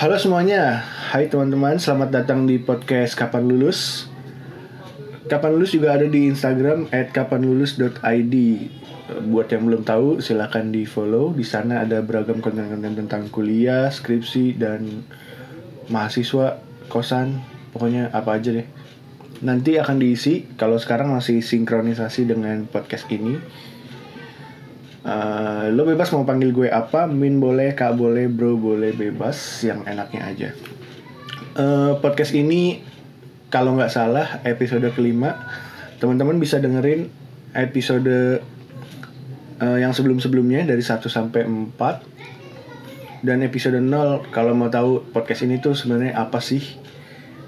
Halo semuanya, hai teman-teman, selamat datang di podcast Kapan Lulus. Kapan Lulus juga ada di Instagram @kapanlulus.id. Buat yang belum tahu, silahkan di follow. Di sana ada beragam konten-konten tentang kuliah, skripsi, dan mahasiswa, kosan, pokoknya apa aja deh. Nanti akan diisi. Kalau sekarang masih sinkronisasi dengan podcast ini. Uh, lo bebas mau panggil gue apa, min boleh, kak boleh, bro boleh, bebas, yang enaknya aja. Uh, podcast ini kalau nggak salah episode kelima, teman-teman bisa dengerin episode uh, yang sebelum-sebelumnya dari 1 sampai 4 dan episode 0 kalau mau tahu podcast ini tuh sebenarnya apa sih?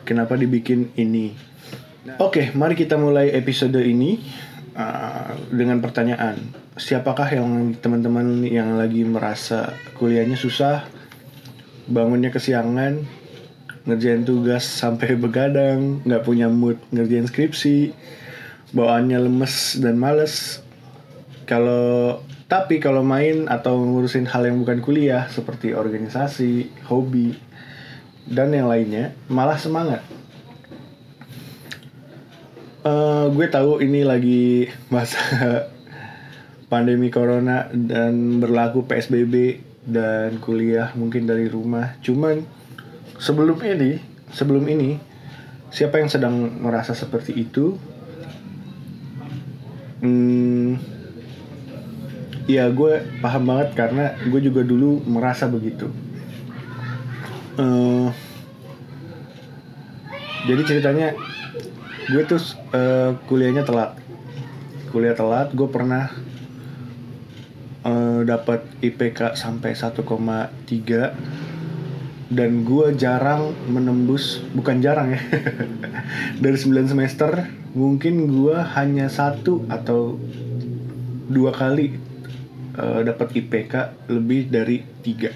Kenapa dibikin ini? Oke, okay, mari kita mulai episode ini uh, dengan pertanyaan siapakah yang teman-teman yang lagi merasa kuliahnya susah, bangunnya kesiangan, ngerjain tugas sampai begadang, nggak punya mood ngerjain skripsi, bawaannya lemes dan males. Kalau tapi kalau main atau ngurusin hal yang bukan kuliah seperti organisasi, hobi, dan yang lainnya, malah semangat. Uh, gue tahu ini lagi masa pandemi corona dan berlaku PSBB dan kuliah mungkin dari rumah. Cuman sebelum ini, sebelum ini siapa yang sedang merasa seperti itu? Hmm, ya gue paham banget karena gue juga dulu merasa begitu. Uh, jadi ceritanya gue tuh uh, kuliahnya telat. Kuliah telat, gue pernah uh, dapat IPK sampai 1,3 dan gue jarang menembus bukan jarang ya dari 9 semester mungkin gue hanya satu atau dua kali uh, dapat IPK lebih dari tiga.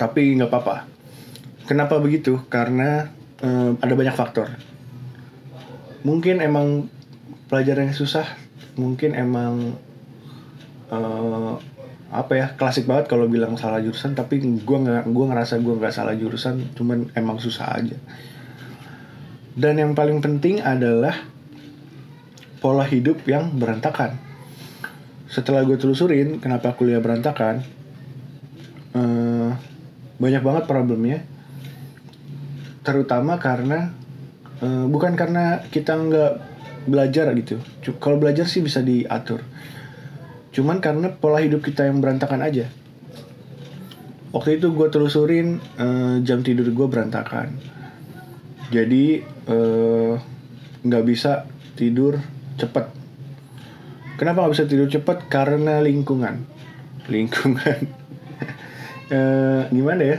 Tapi nggak apa-apa. Kenapa begitu? Karena uh, ada banyak faktor. Mungkin emang pelajaran yang susah mungkin emang uh, apa ya klasik banget kalau bilang salah jurusan tapi gue nggak gue ngerasa gue nggak salah jurusan cuman emang susah aja. Dan yang paling penting adalah pola hidup yang berantakan. Setelah gue telusurin kenapa kuliah berantakan uh, banyak banget problemnya terutama karena uh, bukan karena kita nggak belajar gitu. Kalau belajar sih bisa diatur. Cuman karena pola hidup kita yang berantakan aja. Waktu itu gue telusurin uh, jam tidur gue berantakan. Jadi eh, nggak uh, bisa tidur cepet. Kenapa nggak bisa tidur cepet? Karena lingkungan. Lingkungan. Uh, gimana ya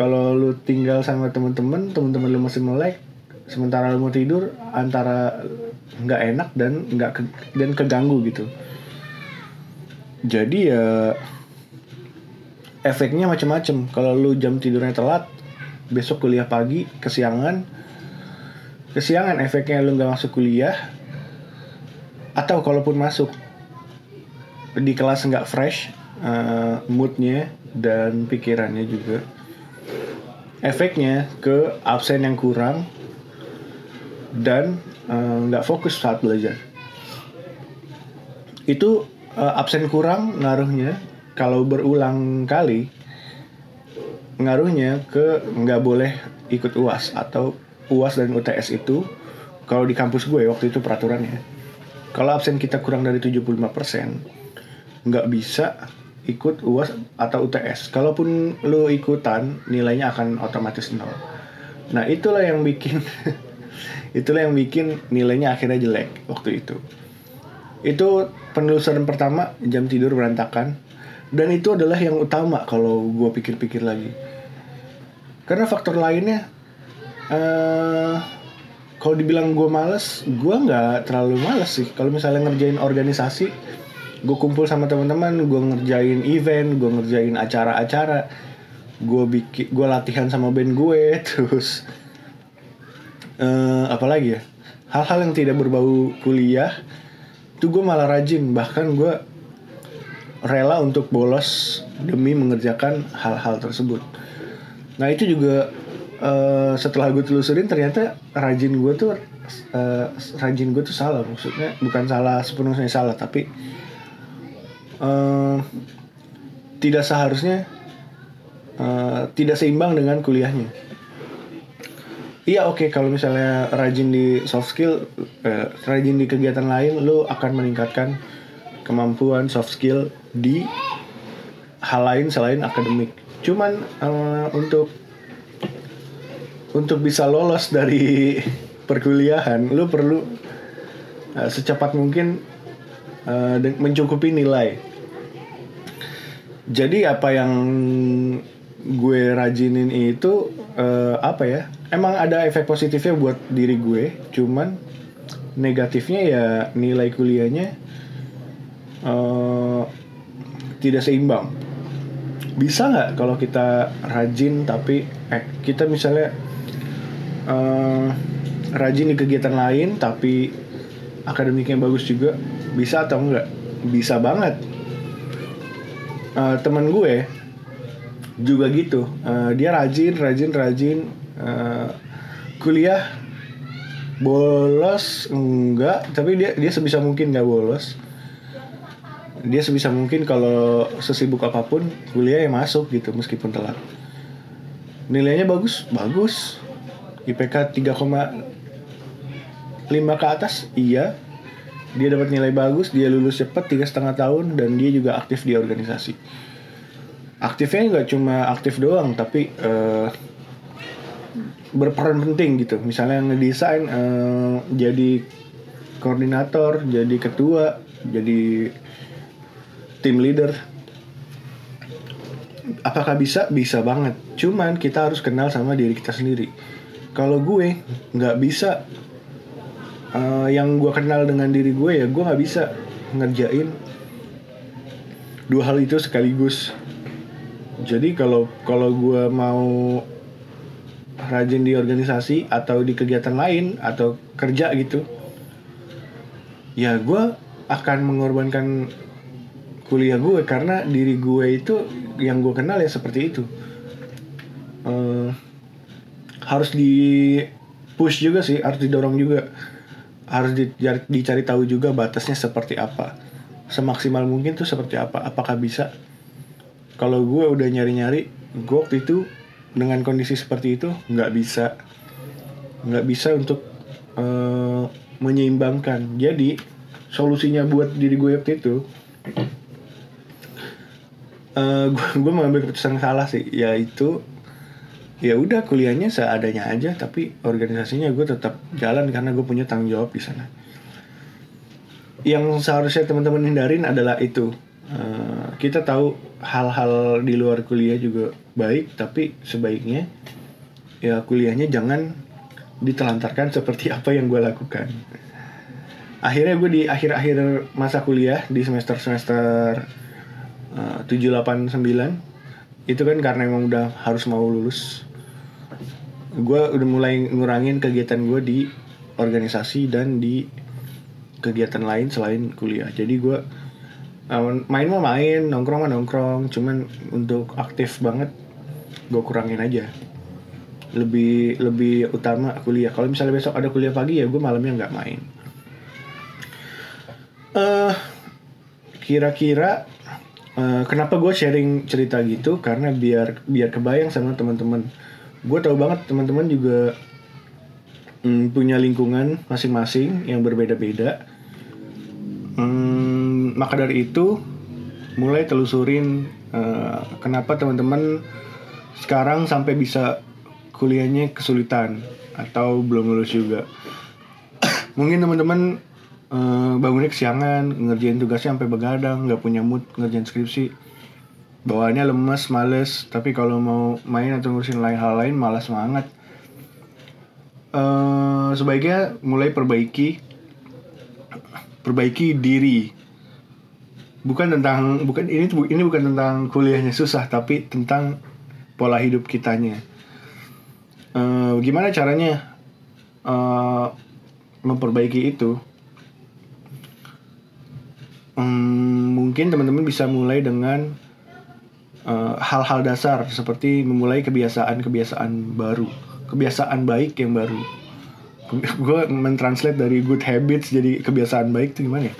kalau lu tinggal sama temen-temen temen-temen lu masih melek sementara lu mau tidur antara nggak enak dan nggak ke, dan keganggu gitu. Jadi ya efeknya macam-macam kalau lu jam tidurnya telat besok kuliah pagi kesiangan kesiangan efeknya lu nggak masuk kuliah atau kalaupun masuk di kelas nggak fresh uh, moodnya dan pikirannya juga efeknya ke absen yang kurang dan eh, nggak uh, fokus saat belajar. Itu uh, absen kurang ngaruhnya kalau berulang kali ngaruhnya ke nggak boleh ikut uas atau uas dan UTS itu kalau di kampus gue waktu itu peraturannya kalau absen kita kurang dari 75% nggak bisa ikut uas atau UTS kalaupun lo ikutan nilainya akan otomatis nol. Nah itulah yang bikin itulah yang bikin nilainya akhirnya jelek waktu itu. Itu penelusuran pertama jam tidur berantakan. Dan itu adalah yang utama kalau gue pikir-pikir lagi. Karena faktor lainnya uh, kalau dibilang gue males gue nggak terlalu males sih. Kalau misalnya ngerjain organisasi gue kumpul sama teman-teman gue ngerjain event gue ngerjain acara-acara. Gue bikin gue latihan sama band gue terus uh, apalagi ya? Hal-hal yang tidak berbau kuliah itu gue malah rajin. Bahkan gue rela untuk bolos demi mengerjakan hal-hal tersebut. Nah itu juga uh, setelah gue telusurin ternyata rajin gue tuh uh, rajin gue tuh salah. Maksudnya bukan salah sepenuhnya salah tapi uh, tidak seharusnya uh, tidak seimbang dengan kuliahnya. Iya oke okay, kalau misalnya rajin di soft skill uh, rajin di kegiatan lain lo akan meningkatkan kemampuan soft skill di hal lain selain akademik. Cuman uh, untuk untuk bisa lolos dari perkuliahan lu perlu uh, secepat mungkin uh, mencukupi nilai jadi apa yang gue rajinin itu uh, apa ya emang ada efek positifnya buat diri gue cuman negatifnya ya nilai kuliahnya uh, tidak seimbang. Bisa nggak kalau kita rajin tapi eh, kita misalnya uh, rajin di kegiatan lain tapi akademiknya bagus juga bisa atau enggak bisa banget uh, teman gue juga gitu. Uh, dia rajin rajin rajin uh, kuliah. Bolos? Enggak. Tapi dia dia sebisa mungkin nggak bolos. Dia sebisa mungkin kalau sesibuk apa pun kuliah yang masuk gitu meskipun telat. Nilainya bagus? Bagus. IPK 3,5 ke atas? Iya dia dapat nilai bagus dia lulus cepat tiga setengah tahun dan dia juga aktif di organisasi. Aktifnya nggak cuma aktif doang tapi uh, berperan penting gitu. Misalnya ngedesain uh, jadi koordinator jadi ketua jadi tim leader. Apakah bisa? Bisa banget. Cuman kita harus kenal sama diri kita sendiri. Kalau gue nggak bisa uh, yang gue kenal dengan diri gue ya gue nggak bisa ngerjain dua hal itu sekaligus. Jadi kalau kalau gue mau rajin di organisasi atau di kegiatan lain atau kerja gitu ya gue akan mengorbankan kuliah gue karena diri gue itu yang gue kenal ya seperti itu. Uh, harus di push juga sih harus didorong juga harus dicari, dicari tahu juga batasnya seperti apa. Semaksimal mungkin tuh seperti apa. Apakah bisa? Kalau gue udah nyari-nyari gue waktu itu dengan kondisi seperti itu nggak bisa. Nggak bisa untuk uh, menyeimbangkan. Jadi solusinya buat diri gue waktu itu uh, gue mengambil keputusan salah sih yaitu ya udah kuliahnya seadanya aja tapi organisasinya gue tetap jalan karena gue punya tanggung jawab di sana. Yang seharusnya teman-teman hindarin adalah itu. Uh, kita tahu hal-hal di luar kuliah juga baik tapi sebaiknya ya kuliahnya jangan ditelantarkan seperti apa yang gue lakukan. Akhirnya gue di akhir-akhir masa kuliah di semester-semester Eh, tujuh delapan sembilan itu kan karena emang udah harus mau lulus gue udah mulai ngurangin kegiatan gue di organisasi dan di kegiatan lain selain kuliah. Jadi gue uh, main mah main nongkrong mah nongkrong cuman untuk aktif banget gue kurangin aja. Lebih lebih utama kuliah. Kalau misalnya besok ada kuliah pagi ya gue malamnya nggak main. Uh, kira-kira Uh, kenapa gue sharing cerita gitu? Karena biar biar kebayang sama teman-teman gue tahu banget teman-teman juga mm, punya lingkungan masing-masing yang berbeda-beda. Mm, maka dari itu mulai telusurin uh, kenapa teman-teman sekarang sampai bisa kuliahnya kesulitan atau belum lulus juga. Mungkin teman-teman uh, bangunnya kesiangan ngerjain tugasnya sampai begadang nggak punya mood ngerjain skripsi bawaannya lemes males. Tapi kalau mau main atau ngurusin lain hal lain malas semangat uh, sebaiknya mulai perbaiki. Perbaiki diri. Bukan tentang bukan ini ini bukan tentang kuliahnya susah tapi tentang pola hidup kitanya. Uh, gimana caranya uh, memperbaiki itu? Hmm, mungkin teman-teman bisa mulai dengan eh, hal-hal dasar seperti memulai kebiasaan-kebiasaan baru, kebiasaan baik yang baru. Gue mentranslate dari good habits jadi kebiasaan baik itu gimana ya?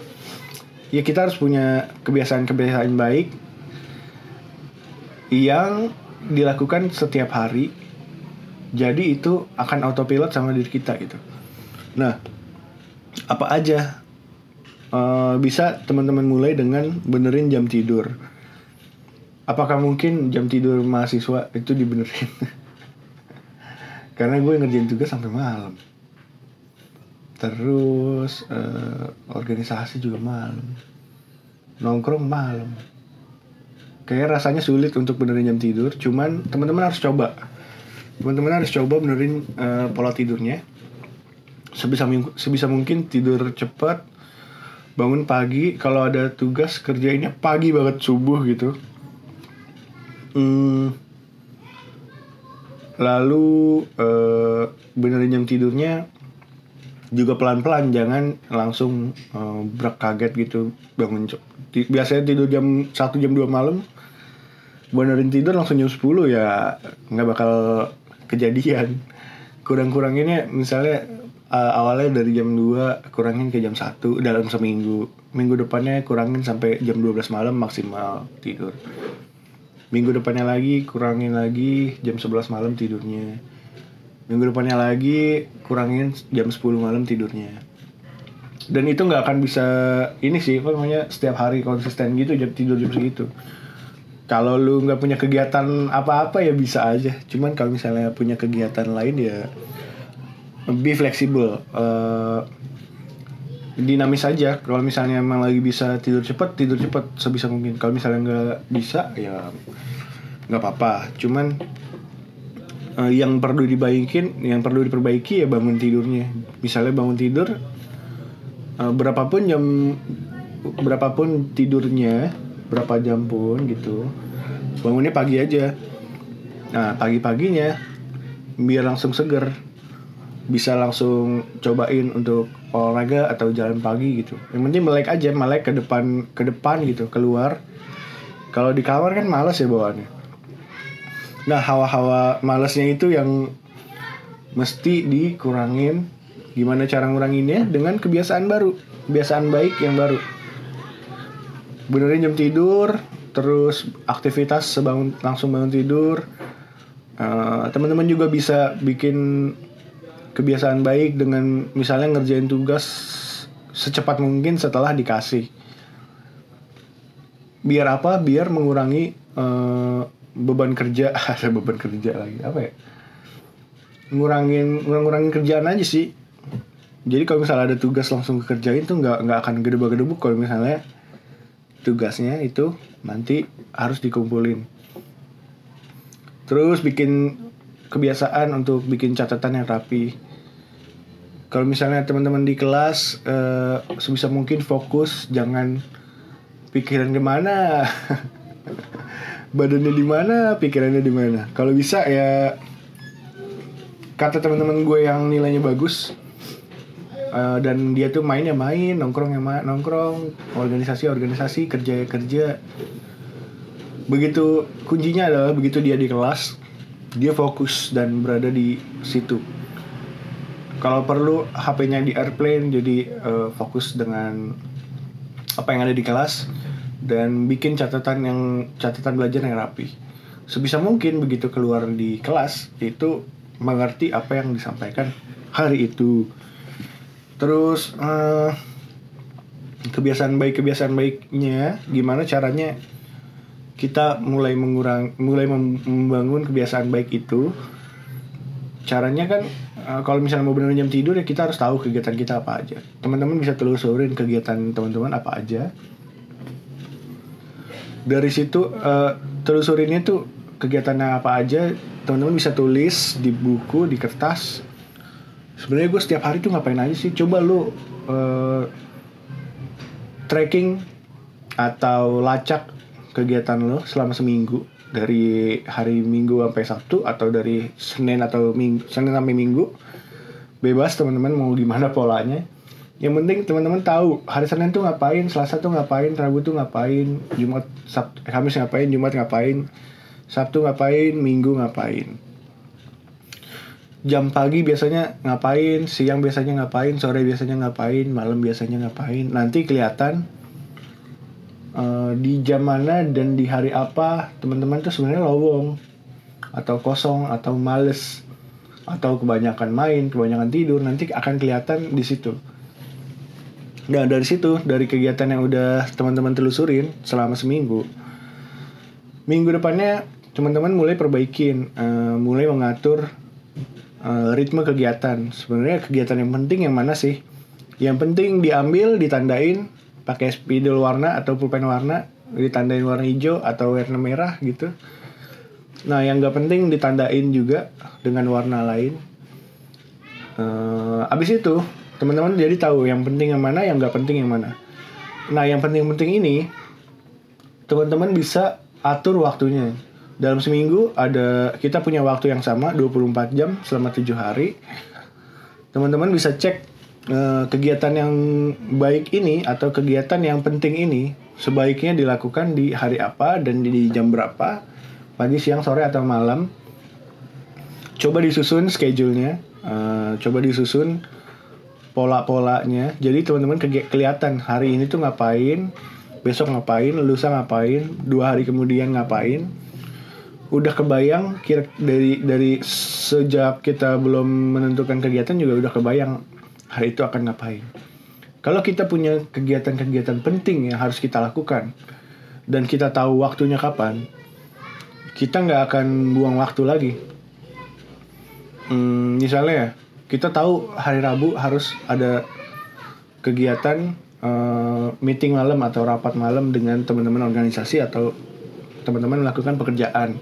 Ya kita harus punya kebiasaan-kebiasaan baik yang dilakukan setiap hari. Jadi itu akan autopilot sama diri kita gitu. Nah, apa aja Eh, bisa teman-teman mulai dengan benerin jam tidur. Apakah mungkin jam tidur mahasiswa itu dibenerin? Karena gue ngerjain tugas sampai malam. Terus uh, organisasi juga malam. Nongkrong malam. Kayak rasanya sulit untuk benerin jam tidur, cuman teman-teman harus coba. Teman-teman harus coba benerin uh, pola tidurnya. Sebisa sebisa mungkin tidur cepat, bangun pagi kalau ada tugas kerjainnya pagi banget subuh gitu hmm, lalu uh, benerin jam tidurnya juga pelan-pelan jangan langsung uh, berak kaget gitu bangun biasanya tidur jam 1 jam 2 malam benerin tidur langsung jam 10 ya nggak bakal kejadian kurang-kuranginnya misalnya uh, awalnya dari jam 2 kurangin ke jam 1 dalam seminggu. Minggu depannya kurangin sampai jam 12 malam maksimal tidur. Minggu depannya lagi kurangin lagi jam 11 malam tidurnya. Minggu depannya lagi kurangin jam 10 malam tidurnya. Dan itu nggak akan bisa ini sih apa namanya setiap hari konsisten gitu jam tidur jam segitu. Kalau lu nggak punya kegiatan apa-apa ya bisa aja. Cuman kalau misalnya punya kegiatan lain ya be fleksibel uh, dinamis aja. Kalau misalnya emang lagi bisa tidur cepat tidur cepat sebisa mungkin. Kalau misalnya nggak bisa ya nggak apa-apa. Cuman uh, yang perlu dibaikin yang perlu diperbaiki ya bangun tidurnya. Misalnya bangun tidur uh, berapapun jam berapapun tidurnya berapa jam pun gitu bangunnya pagi aja. Nah pagi paginya biar langsung seger. Bisa langsung cobain untuk olahraga atau jalan pagi gitu. Yang penting melek aja, melek ke depan ke depan gitu, keluar. Kalau di kamar kan males ya bawaannya. Nah, hawa-hawa malesnya itu yang mesti dikurangin. Gimana cara nguranginnya? Dengan kebiasaan baru, kebiasaan baik yang baru. Benerin jam tidur, terus aktivitas sebangun langsung bangun tidur. Uh, teman-teman juga bisa bikin kebiasaan baik dengan misalnya ngerjain tugas secepat mungkin setelah dikasih. Biar apa? Biar mengurangi uh, beban kerja, ada beban kerja lagi apa ya? Ngurangin ngurangin kerjaan aja sih. Jadi kalau misalnya ada tugas langsung kerjain tuh nggak nggak akan gede-gedebuk kalau misalnya tugasnya itu nanti harus dikumpulin. Terus bikin kebiasaan untuk bikin catatan yang rapi. Kalau misalnya teman-teman di kelas uh, sebisa mungkin fokus, jangan pikiran ke mana, badannya di mana, pikirannya di mana. Kalau bisa ya kata teman-teman gue yang nilainya bagus uh, dan dia tuh mainnya main, nongkrong ya nongkrong, organisasi organisasi, kerja ya kerja. Begitu kuncinya adalah begitu dia di kelas dia fokus dan berada di situ kalau perlu HP-nya di airplane jadi uh, fokus dengan apa yang ada di kelas dan bikin catatan yang catatan belajar yang rapi. Sebisa mungkin begitu keluar di kelas itu mengerti apa yang disampaikan hari itu. Terus uh, kebiasaan baik kebiasaan baiknya gimana caranya kita mulai mengurang mulai membangun kebiasaan baik itu? Caranya kan uh, kalau misalnya mau benerin jam tidur ya kita harus tahu kegiatan kita apa aja. Teman-teman bisa telusurin kegiatan teman-teman apa aja. Dari situ uh, telusurinnya tuh kegiatannya apa aja teman-teman bisa tulis di buku di kertas. Sebenarnya gue setiap hari tuh ngapain aja sih? Coba lu uh, tracking atau lacak kegiatan lo selama seminggu dari hari Minggu sampai Sabtu atau dari Senin atau Minggu Senin sampai Minggu bebas teman-teman mau gimana polanya. Yang penting teman-teman tahu hari Senin tuh ngapain Selasa tuh ngapain Rabu tuh ngapain Jumat Sabtu eh, Kamis ngapain Jumat ngapain Sabtu ngapain Minggu ngapain. Jam pagi biasanya ngapain siang biasanya ngapain sore biasanya ngapain malam biasanya ngapain. Nanti kelihatan uh, di jam mana dan di hari apa teman-teman tuh sebenarnya lowong atau kosong atau males atau kebanyakan main kebanyakan tidur nanti akan kelihatan di situ nah dari situ dari kegiatan yang udah teman-teman telusurin selama seminggu minggu depannya teman-teman mulai perbaikin uh, mulai mengatur uh, ritme kegiatan. Sebenarnya kegiatan yang penting yang mana sih? Yang penting diambil, ditandain pakai spidol warna atau pulpen warna, ditandain warna hijau atau warna merah gitu. Nah, yang gak penting ditandain juga dengan warna lain. Uh, abis itu, teman-teman jadi tahu yang penting yang mana, yang gak penting yang mana. Nah, yang penting-penting ini, teman-teman bisa atur waktunya dalam seminggu ada kita punya waktu yang sama 24 jam selama tujuh hari teman-teman bisa cek uh, kegiatan yang baik ini atau kegiatan yang penting ini sebaiknya dilakukan di hari apa dan di jam berapa? Pagi siang sore atau malam. Coba disusun schedule-nya uh, coba disusun pola-polanya. Jadi teman-teman ke kelihatan hari ini tuh ngapain besok ngapain lusa ngapain dua hari kemudian ngapain. Udah kebayang kira dari dari sejak kita belum menentukan kegiatan juga udah kebayang hari itu akan ngapain. Kalau kita punya kegiatan-kegiatan penting yang harus kita lakukan dan kita tahu waktunya kapan, kita nggak akan buang waktu lagi. Hmm, misalnya ya, kita tahu hari Rabu harus ada kegiatan uh, meeting malam atau rapat malam dengan teman-teman organisasi atau teman-teman melakukan pekerjaan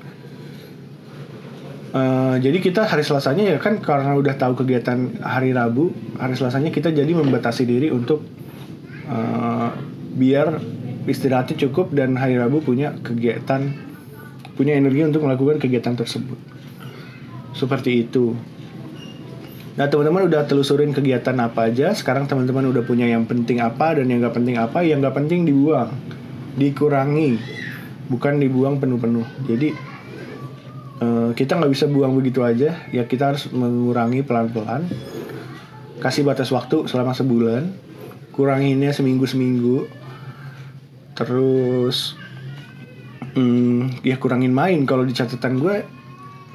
Uh, jadi kita hari Selasanya ya kan karena udah tahu kegiatan hari Rabu, hari Selasanya kita jadi membatasi diri untuk uh, biar istirahatnya cukup dan hari Rabu punya kegiatan, punya energi untuk melakukan kegiatan tersebut. Seperti itu. Nah teman-teman udah telusurin kegiatan apa aja. Sekarang teman-teman udah punya yang penting apa dan yang gak penting apa. Yang gak penting dibuang, dikurangi, bukan dibuang penuh-penuh. Jadi uh, kita nggak bisa buang begitu aja. Ya kita harus mengurangi pelan-pelan. Kasih batas waktu selama sebulan. Kuranginnya seminggu seminggu terus hmm, ya kurangin main. Kalau di catatan gue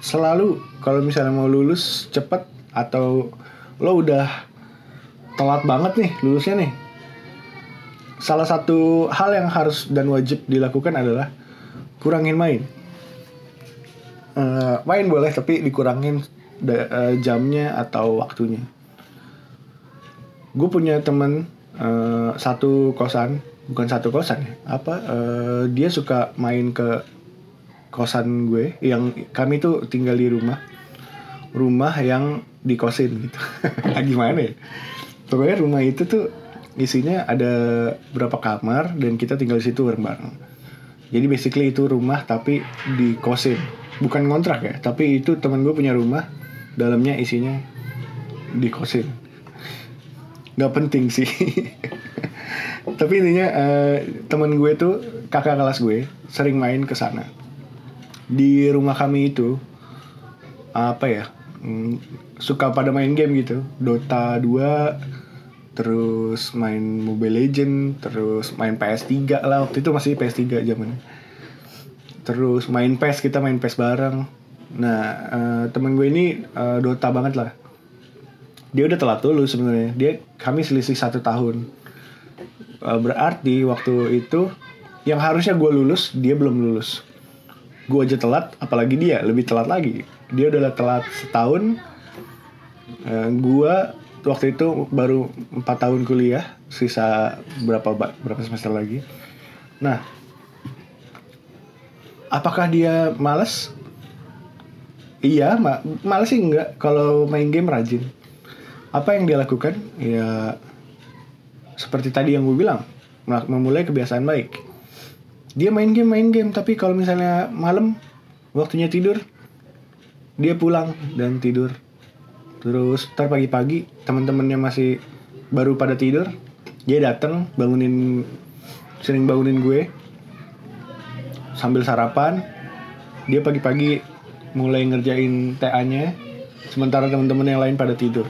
selalu kalau misalnya mau lulus cepet atau lo udah telat banget nih lulusnya nih salah satu hal yang harus dan wajib dilakukan adalah kurangin main uh, main boleh tapi dikurangin uh, jamnya atau waktunya. Gue punya temen uh, satu kosan bukan satu kosan ya apa uh, dia suka main ke kosan gue yang kami tuh tinggal di rumah. Rumah yang dikosin gitu. Gimana ya? Pokoknya rumah itu tuh isinya ada berapa kamar dan kita tinggal di situ bareng-bareng. Jadi basically itu rumah tapi dikosin bukan ngontrak ya tapi itu teman gue punya rumah dalamnya isinya di kosin nggak penting sih. Tapi intinya uh, teman gue tuh kakak kelas gue sering main ke sana. Di rumah kami itu apa ya hmm, suka pada main game gitu. Dota 2 terus main Mobile Legend terus main PS3 lah. Waktu itu masih PS3 zaman terus main PES kita main PES bareng. Nah uh, temen gue ini uh, Dota banget lah. Dia udah telat dulu sebenarnya. Dia kami selisih satu tahun. Uh, berarti waktu itu yang harusnya gue lulus dia belum lulus. Gue aja telat apalagi dia lebih telat lagi. Dia udah telat setahun. Uh, gue waktu itu baru empat tahun kuliah sisa berapa berapa semester lagi. Nah apakah dia males? Iya ma males sih enggak. Kalau main game rajin. Apa yang dia lakukan? Ya seperti tadi yang gue bilang memulai kebiasaan baik. Dia main game main game tapi kalau misalnya malam waktunya tidur dia pulang dan tidur. Terus ntar pagi-pagi teman-temannya masih baru pada tidur dia datang bangunin sering bangunin gue sambil sarapan dia pagi-pagi mulai ngerjain TA-nya sementara teman-teman yang lain pada tidur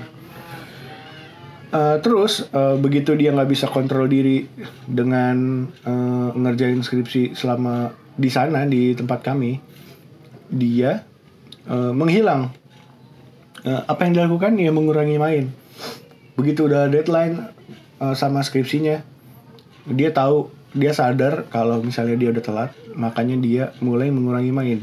Uh, terus uh, begitu dia nggak bisa kontrol diri dengan uh, ngerjain skripsi selama di sana di tempat kami, dia uh, menghilang. Uh, apa yang dilakukan? Ya mengurangi main. Begitu udah deadline uh, sama skripsinya, dia tahu dia sadar kalau misalnya dia udah telat, makanya dia mulai mengurangi main.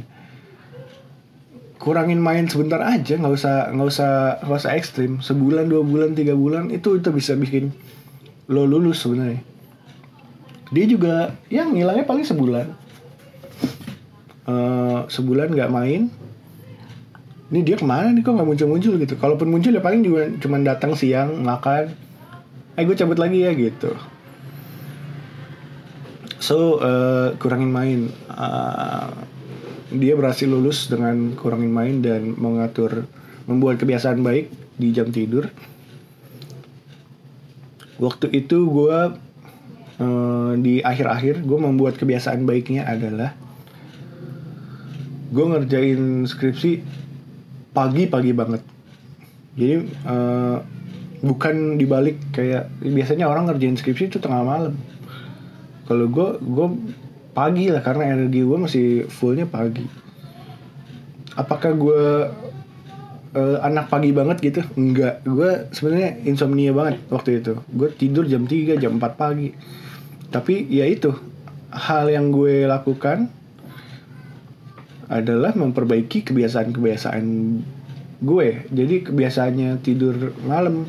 Kurangin main sebentar aja nggak usah nggak usah nggak usah ekstrim. Sebulan dua bulan tiga bulan itu itu bisa bikin lo lulus sebenarnya. Dia juga yang ngilangnya paling sebulan. Uh, sebulan nggak main. Ini dia ke mana nih kok nggak muncul muncul gitu? Kalaupun muncul ya paling juga cuma datang siang makan. Eh gue cabut lagi ya gitu so uh, kurangin main. Uh, dia berhasil lulus dengan kurangin main dan mengatur membuat kebiasaan baik di jam tidur. Waktu itu gue uh, di akhir-akhir gue membuat kebiasaan baiknya adalah gue ngerjain skripsi pagi-pagi banget. Jadi uh, bukan dibalik kayak biasanya orang ngerjain skripsi itu tengah malam kalau gue gue pagi lah karena energi gue masih fullnya pagi. Apakah gue uh, anak pagi banget gitu? Enggak. Gue sebenarnya insomnia banget waktu itu. Gue tidur jam 3 jam 4 pagi. Tapi ya itu hal yang gue lakukan adalah memperbaiki kebiasaan-kebiasaan gue. Jadi kebiasaannya tidur malam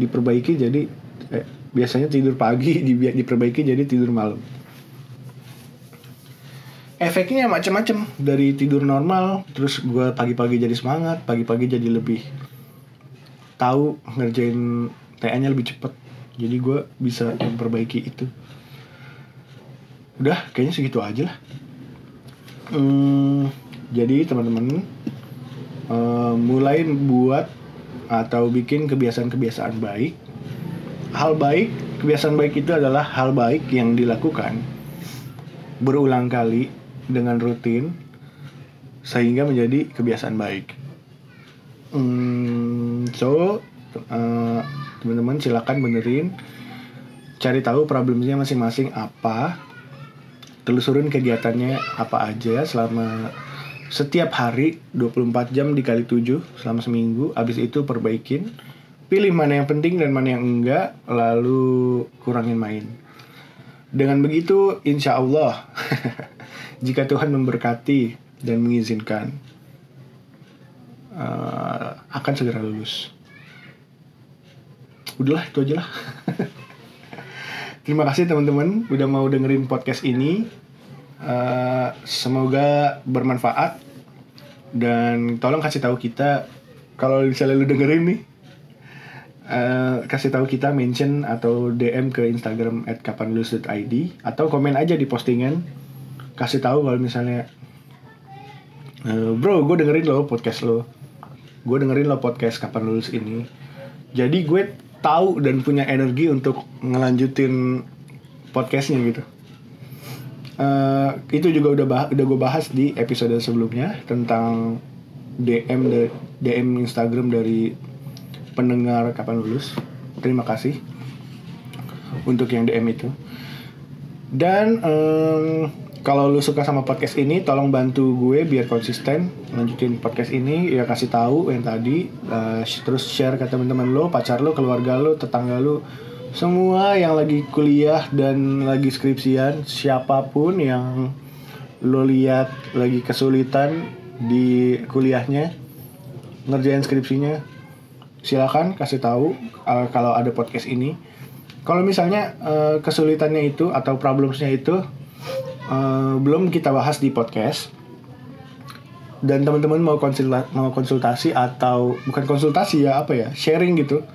diperbaiki jadi eh, biasanya tidur pagi diperbaiki jadi tidur malam. Efeknya macam-macam dari tidur normal terus gue pagi-pagi jadi semangat pagi-pagi jadi lebih tahu ngerjain TA-nya lebih cepet. Jadi gue bisa memperbaiki itu. Udah kayaknya segitu aja lah. Hmm, jadi teman-teman uh, mulai buat atau bikin kebiasaan-kebiasaan baik hal baik kebiasaan baik itu adalah hal baik yang dilakukan berulang kali dengan rutin sehingga menjadi kebiasaan baik. Hmm, so uh, teman-teman silakan benerin, cari tahu problemnya masing-masing apa, telusurin kegiatannya apa aja selama setiap hari 24 jam dikali 7 selama seminggu, habis itu perbaikin, pilih mana yang penting dan mana yang enggak, lalu kurangin main. Dengan begitu, insya Allah jika Tuhan memberkati dan mengizinkan uh, akan segera lulus. Udahlah itu aja lah. Terima kasih teman-teman udah mau dengerin podcast ini. Uh, semoga bermanfaat. Dan tolong kasih tahu kita kalau misalnya lu dengerin nih Uh, kasih tahu kita mention atau DM ke Instagram at kapanlulus.id atau komen aja di postingan. Kasih tahu kalau misalnya uh, bro gue dengerin lo podcast lo. Gue dengerin lo podcast kapan lulus ini. Jadi gue tahu dan punya energi untuk ngelanjutin podcastnya gitu. Uh, itu juga udah bah udah gue bahas di episode sebelumnya tentang DM DM Instagram dari pendengar kapan lulus terima kasih untuk yang DM itu. Dan um, kalau lu suka sama podcast ini tolong bantu gue biar konsisten lanjutin podcast ini. Ya kasih tahu yang tadi uh, terus share ke teman-teman lo pacar lo keluarga lo tetangga lo. Semua yang lagi kuliah dan lagi skripsian siapa pun yang lo lihat lagi kesulitan di kuliahnya ngerjain skripsinya silakan kasih tahu uh, kalau ada podcast ini. Kalau misalnya uh, kesulitannya itu atau problemsnya itu uh, belum kita bahas di podcast. Dan teman-teman mau konsultasi, mau konsultasi atau bukan konsultasi ya apa ya sharing gitu.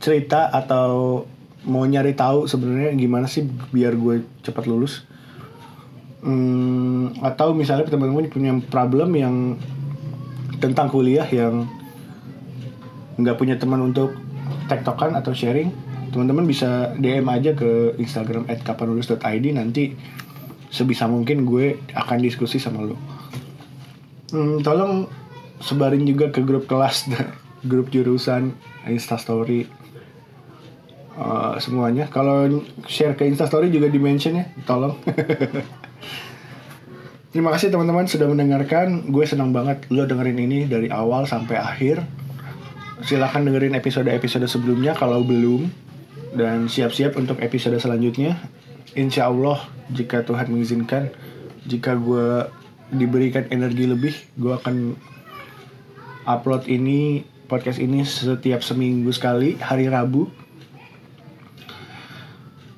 Cerita atau mau nyari tahu sebenarnya gimana sih biar gue cepat lulus. Hmm, atau misalnya teman-teman punya problem yang tentang kuliah yang nggak punya teman untuk tektokan atau sharing teman-teman bisa DM aja ke Instagram @kapanlulus.id nanti sebisa mungkin gue akan diskusi sama lo hmm, tolong sebarin juga ke grup kelas grup jurusan instastory uh, semuanya kalau share ke instastory juga di mention ya tolong Terima kasih teman-teman sudah mendengarkan. Gue senang banget lo dengerin ini dari awal sampai akhir. Silahkan dengerin episode-episode sebelumnya kalau belum. Dan siap-siap untuk episode selanjutnya. Insya Allah jika Tuhan mengizinkan. Jika gue diberikan energi lebih. Gue akan upload ini, podcast ini setiap seminggu sekali, hari Rabu.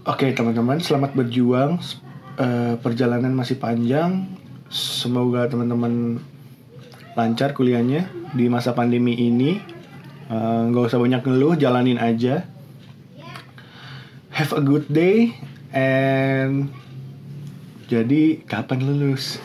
Oke teman-teman, selamat berjuang. Uh, perjalanan masih panjang semoga teman-teman lancar kuliahnya di masa pandemi ini eh, nggak uh, usah banyak ngeluh jalanin aja. Have a good day and jadi kapan lulus